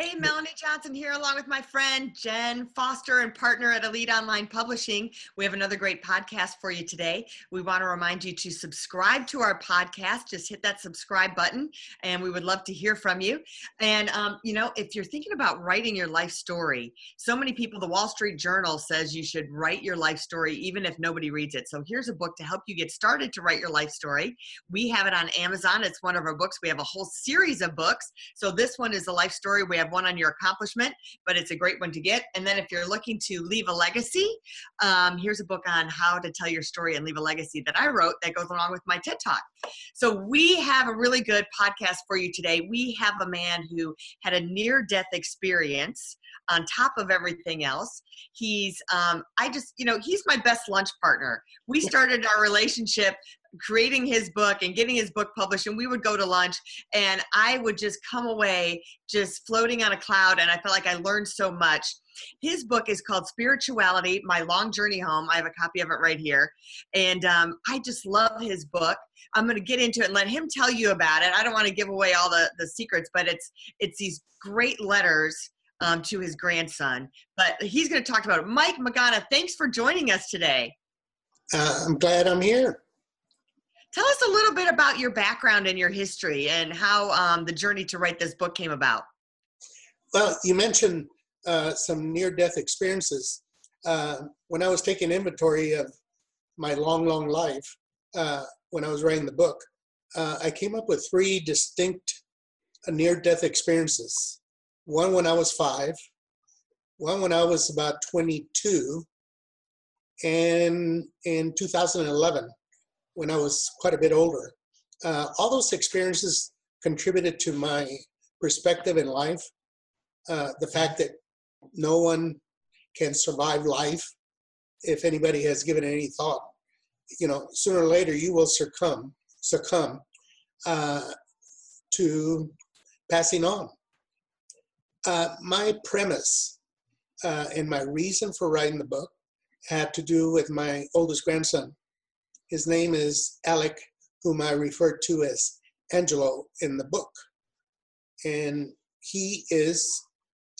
Hey, Melanie Johnson here, along with my friend Jen Foster and partner at Elite Online Publishing. We have another great podcast for you today. We want to remind you to subscribe to our podcast. Just hit that subscribe button, and we would love to hear from you. And, um, you know, if you're thinking about writing your life story, so many people, the Wall Street Journal says you should write your life story even if nobody reads it. So here's a book to help you get started to write your life story. We have it on Amazon. It's one of our books. We have a whole series of books. So this one is a life story. We have have one on your accomplishment, but it's a great one to get. And then if you're looking to leave a legacy, um, here's a book on how to tell your story and leave a legacy that I wrote that goes along with my TED Talk. So we have a really good podcast for you today. We have a man who had a near death experience on top of everything else. He's, um, I just, you know, he's my best lunch partner. We started our relationship creating his book and getting his book published and we would go to lunch and i would just come away just floating on a cloud and i felt like i learned so much his book is called spirituality my long journey home i have a copy of it right here and um, i just love his book i'm going to get into it and let him tell you about it i don't want to give away all the, the secrets but it's it's these great letters um, to his grandson. But he's going to talk about it. Mike Magana, thanks for joining us today. Uh, I'm glad I'm here. Tell us a little bit about your background and your history and how um, the journey to write this book came about. Well, you mentioned uh, some near death experiences. Uh, when I was taking inventory of my long, long life, uh, when I was writing the book, uh, I came up with three distinct uh, near death experiences one when I was five, one when I was about 22, and in 2011 when I was quite a bit older. Uh, all those experiences contributed to my perspective in life. Uh, the fact that no one can survive life if anybody has given any thought. You know, sooner or later you will succumb, succumb uh, to passing on. Uh, my premise uh, and my reason for writing the book had to do with my oldest grandson. His name is Alec, whom I refer to as Angelo in the book. And he is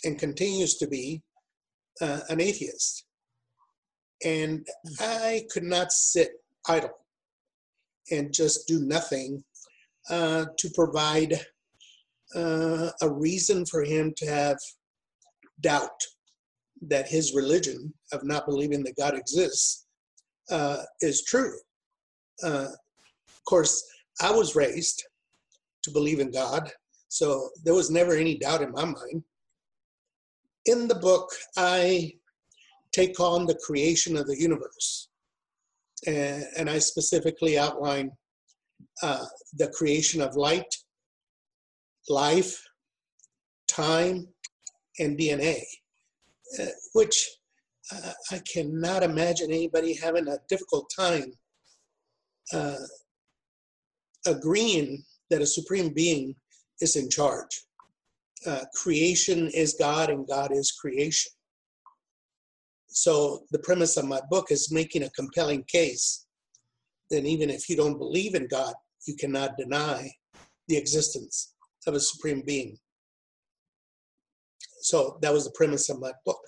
and continues to be uh, an atheist. And I could not sit idle and just do nothing uh, to provide uh, a reason for him to have doubt that his religion of not believing that God exists uh, is true. Uh, of course, I was raised to believe in God, so there was never any doubt in my mind. In the book, I take on the creation of the universe, and, and I specifically outline uh, the creation of light, life, time, and DNA, uh, which uh, I cannot imagine anybody having a difficult time uh, agreeing that a supreme being is in charge. Uh, creation is God and God is creation. So the premise of my book is making a compelling case that even if you don't believe in God, you cannot deny the existence of a supreme being. So that was the premise of my book.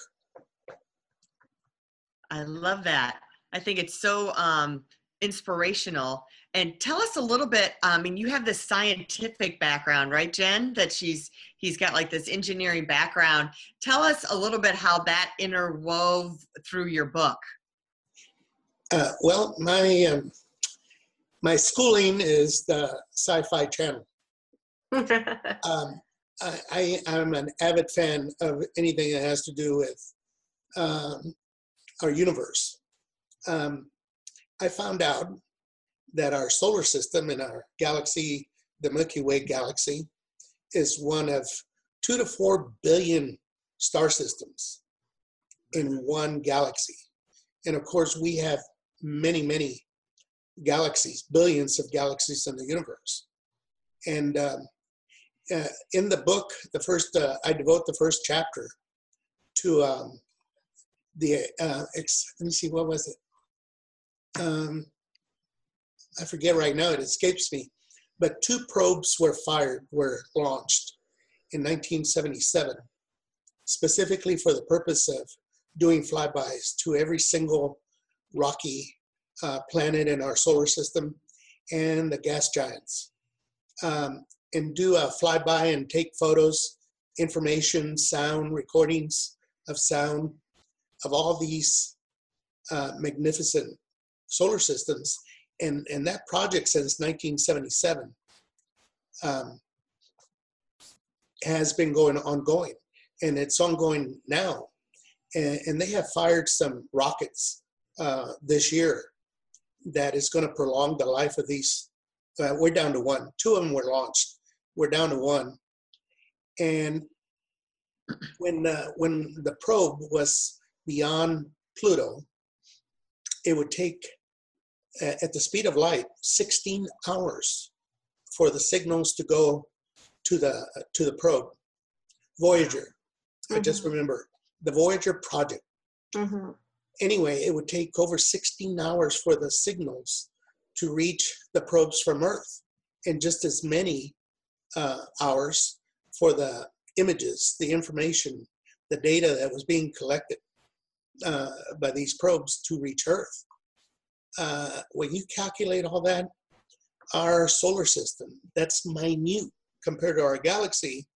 I love that. I think it's so um, inspirational. And tell us a little bit. I mean, you have this scientific background, right, Jen? That she's he's got like this engineering background. Tell us a little bit how that interwove through your book. Uh, well, my um, my schooling is the Sci-Fi Channel, um, I, am an avid fan of anything that has to do with um, our universe. Um, I found out that our solar system and our galaxy the Milky Way galaxy is one of two to four billion star systems in one galaxy. And of course, we have many, many galaxies, billions of galaxies in the universe. And um, uh, in the book, the first, uh, I devote the first chapter to um, the, uh, ex- let me see, what was it? Um, I forget right now, it escapes me. But two probes were fired, were launched in 1977, specifically for the purpose of doing flybys to every single rocky uh, planet in our solar system and the gas giants. Um, and do a flyby and take photos, information, sound, recordings of sound of all these uh, magnificent solar systems. And, and that project since 1977 um, has been going ongoing. And it's ongoing now. And, and they have fired some rockets uh, this year that is going to prolong the life of these. Uh, we're down to one. Two of them were launched. We're down to one. And when uh, when the probe was beyond Pluto, it would take at the speed of light 16 hours for the signals to go to the to the probe. Voyager. Mm-hmm. I just mm-hmm. remember the Voyager project. Mm-hmm anyway, it would take over 16 hours for the signals to reach the probes from Earth, and just as many uh, hours for the images, the information, the data that was being collected uh, by these probes to reach Earth. Uh, when you calculate all that, our solar system, that's minute compared to our galaxy,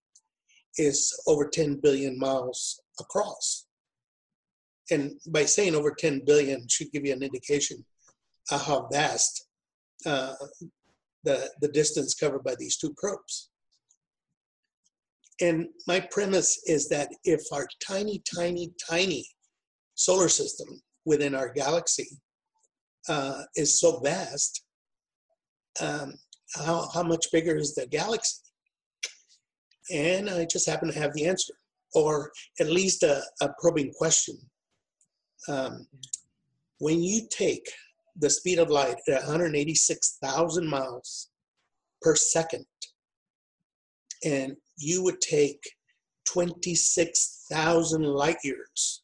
is over 10 billion miles across and by saying over 10 billion should give you an indication of how vast uh, the, the distance covered by these two probes. And my premise is that if our tiny, tiny, tiny solar system within our galaxy uh, is so vast, um, how, how much bigger is the galaxy? And I just happen to have the answer, or at least a, a probing question um, when you take the speed of light at 186,000 miles per second, and you would take 26,000 light years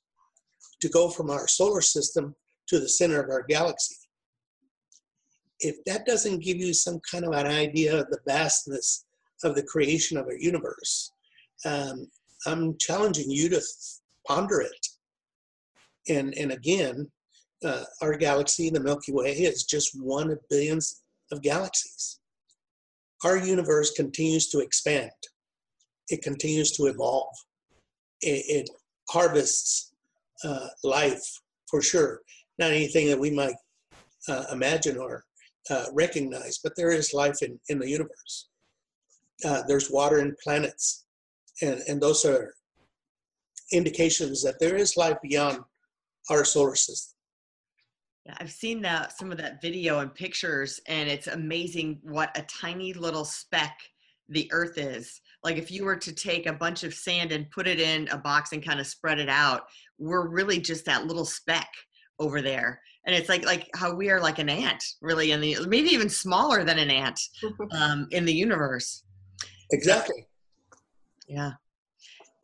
to go from our solar system to the center of our galaxy. If that doesn't give you some kind of an idea of the vastness of the creation of our universe, um, I'm challenging you to ponder it and, and again, uh, our galaxy, the Milky Way, is just one of billions of galaxies. Our universe continues to expand. It continues to evolve. It, it harvests uh, life for sure. Not anything that we might uh, imagine or uh, recognize, but there is life in, in the universe. Uh, there's water in planets, and, and those are indications that there is life beyond our solar system. Yeah, I've seen that some of that video and pictures, and it's amazing what a tiny little speck the Earth is. Like if you were to take a bunch of sand and put it in a box and kind of spread it out, we're really just that little speck over there. And it's like like how we are like an ant, really, in the maybe even smaller than an ant um, in the universe. Exactly. Yeah.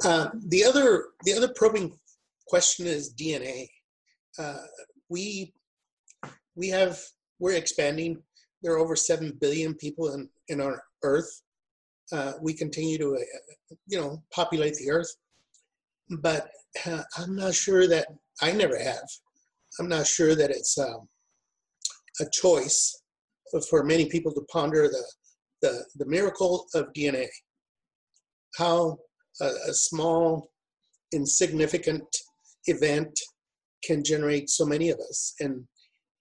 Uh, the other the other probing question is DNA. Uh, we we have we're expanding. There are over seven billion people in in our Earth. Uh, we continue to uh, you know populate the Earth, but uh, I'm not sure that I never have. I'm not sure that it's um, a choice for many people to ponder the the, the miracle of DNA. How a, a small, insignificant event can generate so many of us. And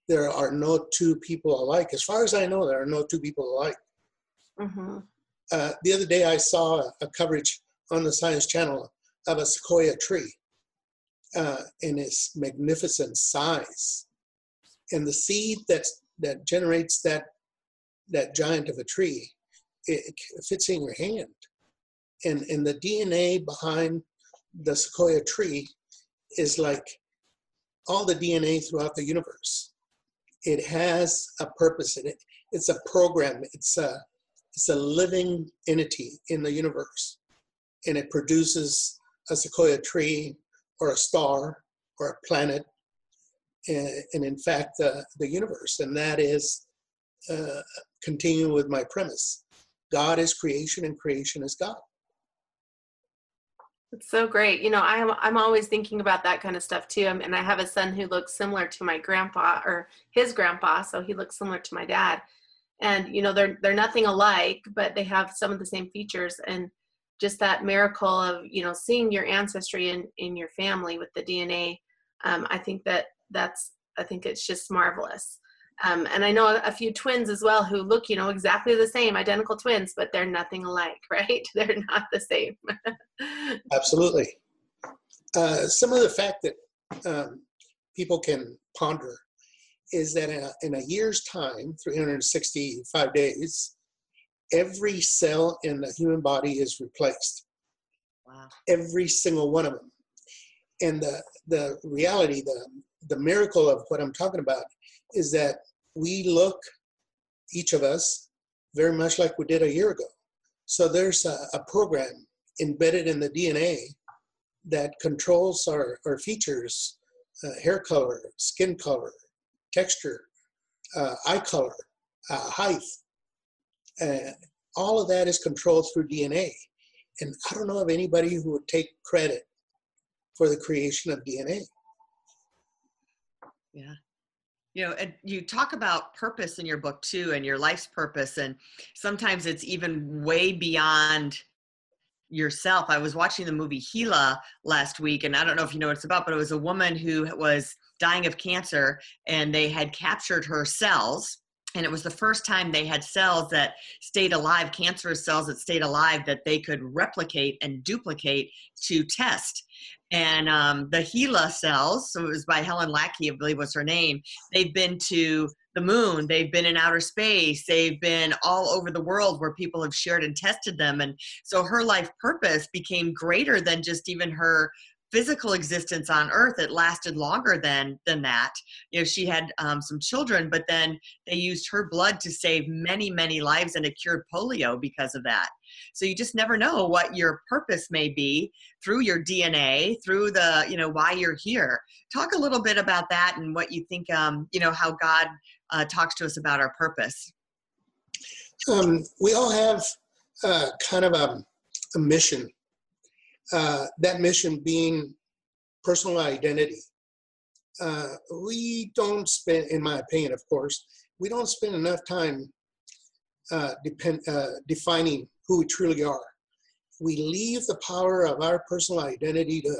there are no two people alike. As far as I know, there are no two people alike. Mm-hmm. Uh, the other day, I saw a, a, coverage on the Science Channel of a sequoia tree uh, in its magnificent size. And the seed that's, that generates that, that giant of a tree it fits in your hand. And, and the DNA behind the sequoia tree is like all the DNA throughout the universe. It has a purpose in it. It's a program. It's a it's a living entity in the universe, and it produces a sequoia tree or a star or a planet, and, and in fact the the universe. And that is uh, continuing with my premise: God is creation, and creation is God. It's so great. You know, I'm I'm always thinking about that kind of stuff too. And I have a son who looks similar to my grandpa or his grandpa, so he looks similar to my dad. And you know, they're they're nothing alike, but they have some of the same features. And just that miracle of you know seeing your ancestry in in your family with the DNA. Um, I think that that's I think it's just marvelous. Um, and I know a few twins as well who look, you know, exactly the same, identical twins, but they're nothing alike, right? They're not the same. Absolutely. Uh, some of the fact that um, people can ponder is that in a, in a year's time, 365 days, every cell in the human body is replaced. Wow. Every single one of them. And the, the reality, the, the miracle of what I'm talking about is that we look, each of us, very much like we did a year ago. So there's a, a program embedded in the DNA that controls our, our features, uh, hair color, skin color, texture, uh, eye color, uh, height. Uh, all of that is controlled through DNA. And I don't know of anybody who would take credit for the creation of DNA. Yeah you know and you talk about purpose in your book too and your life's purpose and sometimes it's even way beyond yourself i was watching the movie HeLa last week and i don't know if you know what it's about but it was a woman who was dying of cancer and they had captured her cells and it was the first time they had cells that stayed alive cancerous cells that stayed alive that they could replicate and duplicate to test and um, the HeLa cells, so it was by Helen Lackey, I believe was her name. They've been to the moon, they've been in outer space, they've been all over the world where people have shared and tested them. And so her life purpose became greater than just even her physical existence on earth it lasted longer than than that. You know she had um, some children but then they used her blood to save many many lives and it cured polio because of that. So you just never know what your purpose may be through your dna through the you know why you're here. Talk a little bit about that and what you think um, you know how god uh, talks to us about our purpose. Um, we all have uh, kind of a, a mission uh, that mission being personal identity. Uh, we don't spend, in my opinion, of course, we don't spend enough time uh, depend, uh, defining who we truly are. We leave the power of our personal identity to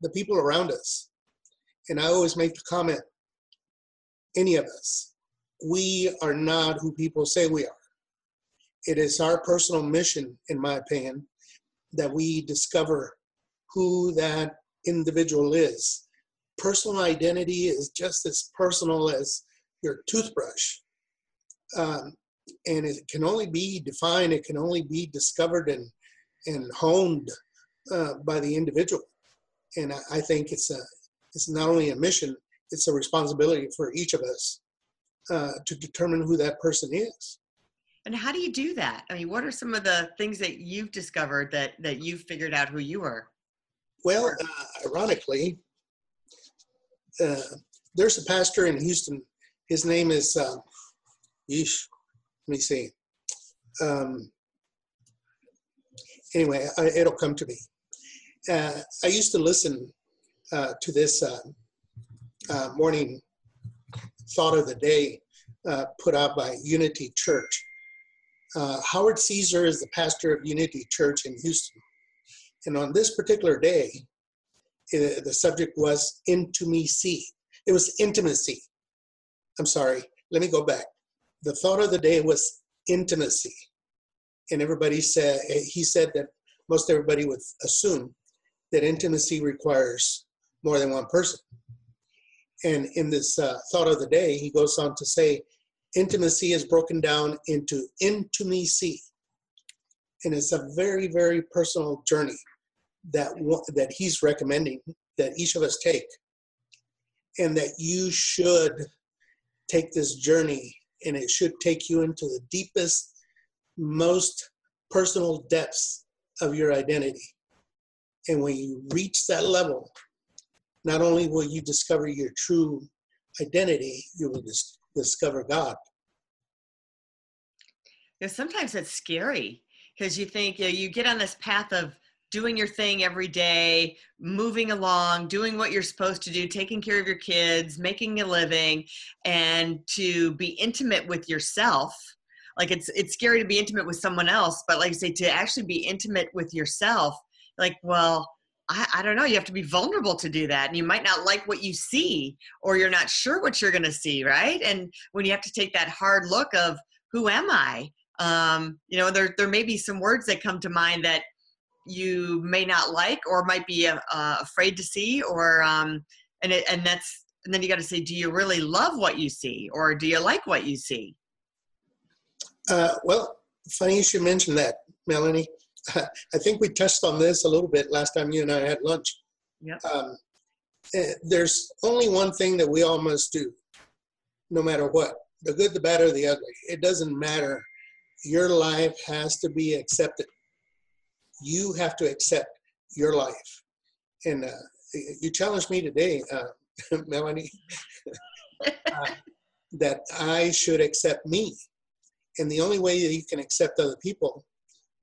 the people around us. And I always make the comment any of us, we are not who people say we are. It is our personal mission, in my opinion, that we discover who that individual is. Personal identity is just as personal as your toothbrush. Um, and it can only be defined, it can only be discovered and, and honed uh, by the individual. And I, I, think it's, a, it's not only a mission, it's a responsibility for each of us uh, to determine who that person is. And how do you do that? I mean, what are some of the things that you've discovered that that you've figured out who you are? Well, uh, ironically, uh, there's a pastor in Houston. His name is, uh, yeesh, let me see. Um, anyway, I, it'll come to me. Uh, I used to listen uh, to this uh, uh, morning thought of the day uh, put out by Unity Church. Uh, Howard Caesar is the pastor of Unity Church in Houston. And on this particular day, it, the subject was intimacy. It was intimacy. I'm sorry, let me go back. The thought of the day was intimacy. And everybody said, he said that most everybody would assume that intimacy requires more than one person. And in this uh, thought of the day, he goes on to say, intimacy is broken down into intimacy. and it's a very very personal journey that that he's recommending that each of us take and that you should take this journey and it should take you into the deepest most personal depths of your identity and when you reach that level not only will you discover your true identity you will dis- discover god yeah, sometimes it's scary because you think you, know, you get on this path of doing your thing every day, moving along, doing what you're supposed to do, taking care of your kids, making a living, and to be intimate with yourself. Like it's it's scary to be intimate with someone else, but like you say, to actually be intimate with yourself, like, well, I, I don't know, you have to be vulnerable to do that. And you might not like what you see, or you're not sure what you're gonna see, right? And when you have to take that hard look of who am I? Um, you know, there there may be some words that come to mind that you may not like or might be uh, uh, afraid to see or um, and it, and that's and then you got to say do you really love what you see or do you like what you see uh, well funny you should mention that melanie i think we touched on this a little bit last time you and i had lunch yep. Um, eh, there's only one thing that we all must do no matter what the good the bad or the ugly it doesn't matter your life has to be accepted you have to accept your life. And uh, you challenged me today, uh, Melanie, uh, that I should accept me. And the only way that you can accept other people,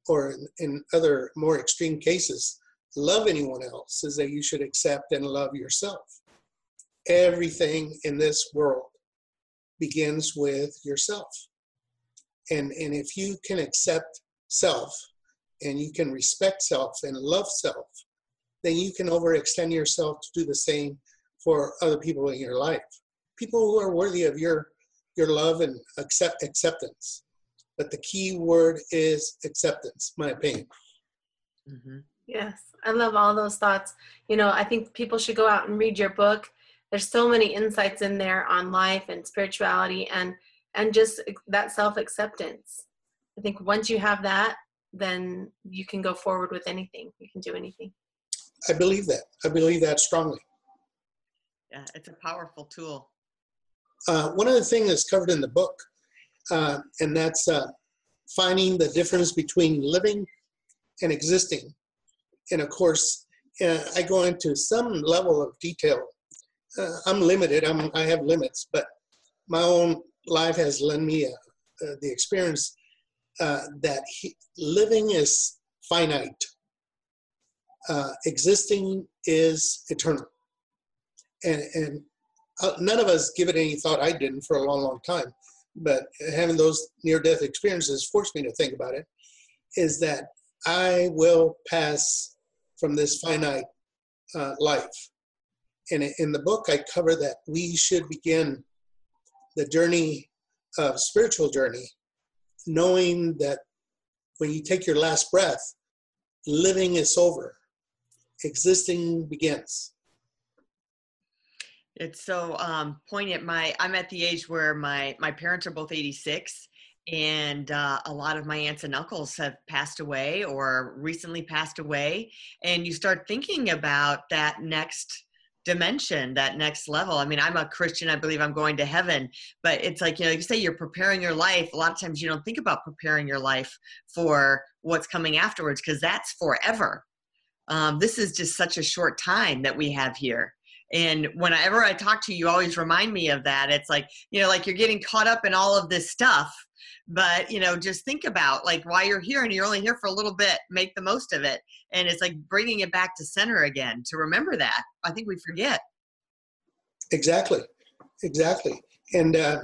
or in other more extreme cases, love anyone else, is that you should accept and love yourself. Everything in this world begins with yourself. And, and if you can accept self, and you can respect self and love self, then you can overextend yourself to do the same for other people in your life. People who are worthy of your your love and accept acceptance. But the key word is acceptance, my opinion. Mm-hmm. Yes, I love all those thoughts. You know, I think people should go out and read your book. There's so many insights in there on life and spirituality and and just that self acceptance. I think once you have that, then you can go forward with anything. You can do anything. I believe that. I believe that strongly. Yeah, it's a powerful tool. Uh, one of the things that's covered in the book, uh, and that's uh, finding the difference between living and existing. And of course, uh, I go into some level of detail. Uh, I'm limited. I'm, I have limits, but my own life has lent me uh, the experience uh, that he, living is finite, uh, existing is eternal. And, and uh, none of us give it any thought. I didn't for a long, long time. But having those near death experiences forced me to think about it is that I will pass from this finite uh, life. And in the book, I cover that we should begin the journey of spiritual journey knowing that when you take your last breath, living is over, existing begins. It's so um, poignant. My I'm at the age where my my parents are both 86, and uh, a lot of my aunts and uncles have passed away or recently passed away, and you start thinking about that next dimension, that next level. I mean, I'm a Christian. I believe I'm going to heaven, but it's like, you know, you say you're preparing your life. A lot of times you don't think about preparing your life for what's coming afterwards because that's forever. Um, this is just such a short time that we have here. And whenever I talk to you, you always remind me of that. It's like, you know, like you're getting caught up in all of this stuff but you know just think about like why you're here and you're only here for a little bit make the most of it. And it's like bringing it back to center again to remember that. I think we forget. Exactly. Exactly. And uh,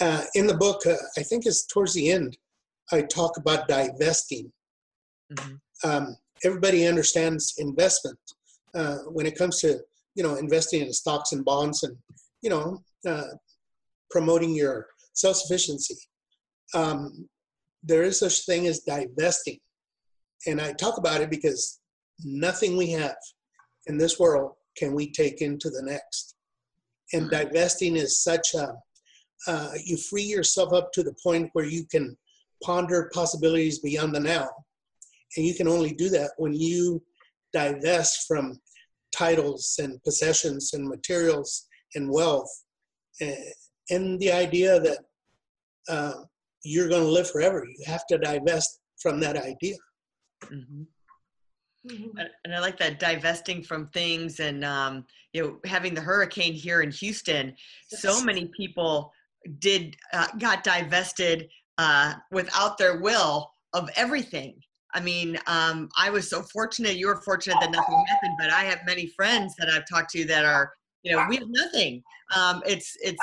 uh, in the book uh, i think it's towards the end i talk about divesting. Mm-hmm. um, everybody understands investment uh, when it comes to you know investing in stocks and bonds and you know uh, promoting your self-sufficiency um, there is such thing as divesting. And I talk about it because nothing we have in this world can we take into the next. And mm-hmm. divesting is such a, uh, you free yourself up to the point where you can ponder possibilities beyond the now and you can only do that when you divest from titles and possessions and materials and wealth and the idea that uh, you're going to live forever. You have to divest from that idea. Mm-hmm. Mm-hmm. And I like that divesting from things and um, you know having the hurricane here in Houston. Yes. So many people did uh, got divested uh, without their will of everything. I mean, um, I was so fortunate. You were fortunate that nothing happened, but I have many friends that I've talked to that are, you know, we have nothing. Um, it's it's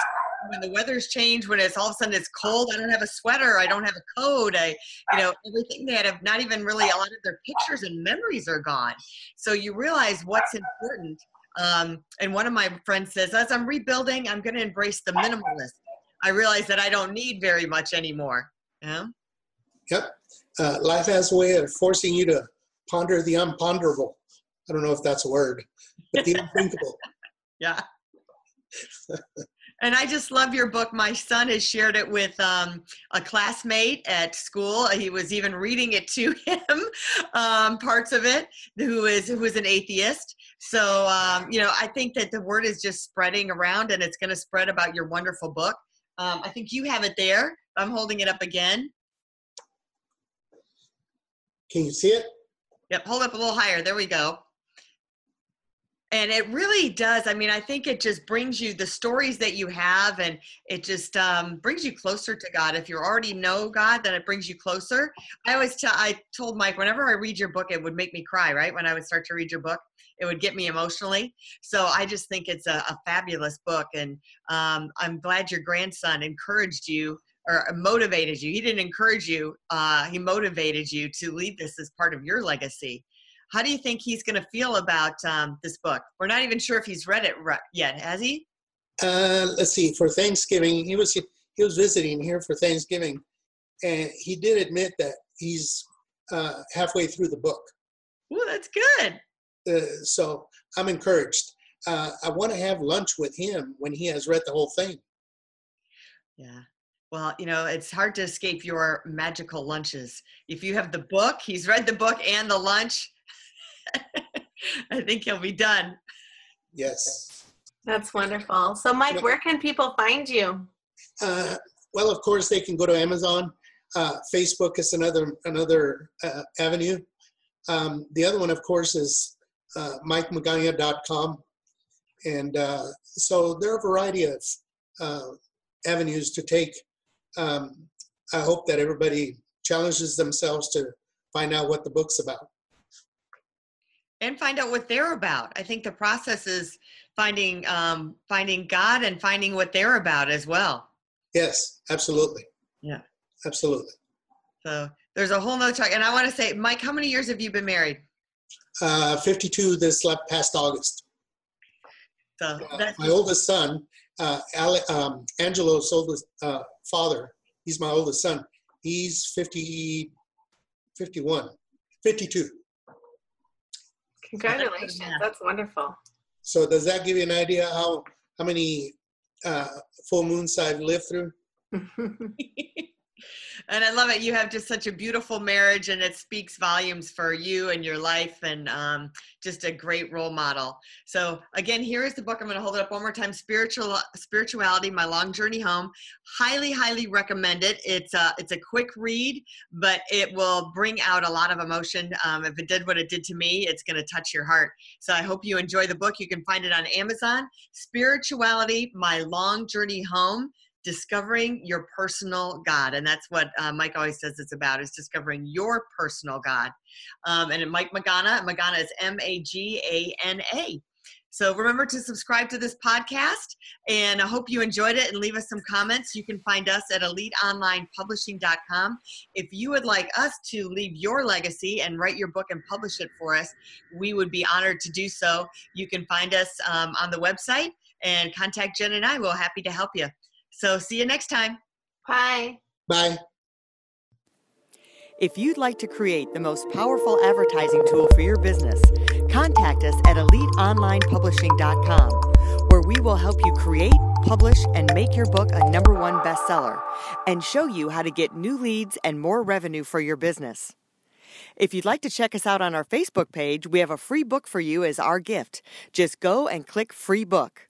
when the weather's changed, when it's all of a sudden it's cold, I don't have a sweater, I don't have a coat, I, you know, everything they of not even really a lot of their pictures and memories are gone. So you realize what's important. Um, and one of my friends says, as I'm rebuilding, I'm going to embrace the minimalist. I realize that I don't need very much anymore. Yeah. Yep. Uh, life has a way of forcing you to ponder the unponderable. I don't know if that's a word, but the unthinkable. yeah. And I just love your book. My son has shared it with um, a classmate at school. He was even reading it to him, um, parts of it, who is who is an atheist. So um, you know, I think that the word is just spreading around, and it's going to spread about your wonderful book. Um, I think you have it there. I'm holding it up again. Can you see it? Yep, hold up a little higher. There we go. And it really does i mean i think it just brings you the stories that you have and it just um, brings you closer to god. If you already know god then it brings you closer. I always tell i told mike whenever i read your book it would make me cry right? When i would start to read your book it would get me emotionally. So i just think it's a, a fabulous book and um, i'm glad your grandson encouraged you or motivated you he didn't encourage you uh, he motivated you to lead this as part of your legacy how do you think he's going to feel about um, this book? We're not even sure if he's read it yet, has he? Uh, let's see. For Thanksgiving, he was he was visiting here for Thanksgiving, and he did admit that he's uh, halfway through the book. Oh, that's good. Uh, so I'm encouraged. Uh, I want to have lunch with him when he has read the whole thing. Yeah. Well, you know, it's hard to escape your magical lunches. If you have the book, he's read the book and the lunch, I think he'll be done. Yes. That's wonderful. So, Mike, where can people find you? Uh, well, of course, they can go to Amazon. Uh, Facebook is another another uh, avenue. Um, the other one, of course, is uh, MikeMagana.com, and uh, so there are a variety of uh, avenues to take. Um, I hope that everybody challenges themselves to find out what the book's about and find out what they're about. I think the process is finding um, finding God and finding what they're about as well. Yes, absolutely. Yeah, absolutely. So there's a whole nother talk, and I want to say, Mike, how many years have you been married? Uh, 52 this past August. So uh, my oldest son, uh, Ale, um, Angelo's oldest uh, father, he's my oldest son. He's 50, 51, 52. Congratulations. That's wonderful. So does that give you an idea how how many uh, full moons I've lived through? and I love it. You have just such a beautiful marriage, and it speaks volumes for you and your life, and um, just a great role model. So again, here is the book. I'm going to hold it up one more time. Spiritual Spirituality: My Long Journey Home. Highly, highly recommend it. It's a it's a quick read, but it will bring out a lot of emotion. Um, if it did what it did to me, it's going to touch your heart. So I hope you enjoy the book. You can find it on Amazon. Spirituality: My Long Journey Home discovering your personal God. And that's what uh, Mike always says it's about is discovering your personal God. Um, and Mike Magana, Magana is M-A-G-A-N-A. So remember to subscribe to this podcast and I hope you enjoyed it and leave us some comments. You can find us at eliteonlinepublishing.com. If you would like us to leave your legacy and write your book and publish it for us, we would be honored to do so. You can find us um, on the website and contact Jen and I. We're happy to help you. So see you next time. Bye. Bye. If you'd like to create the most powerful advertising tool for your business, contact us at eliteonlinepublishing.com, where we will help you create, publish, and make your book a number one bestseller and show you how to get new leads and more revenue for your business. If you'd like to check us out on our Facebook page, we have a free book for you as our gift. Just go and click free book.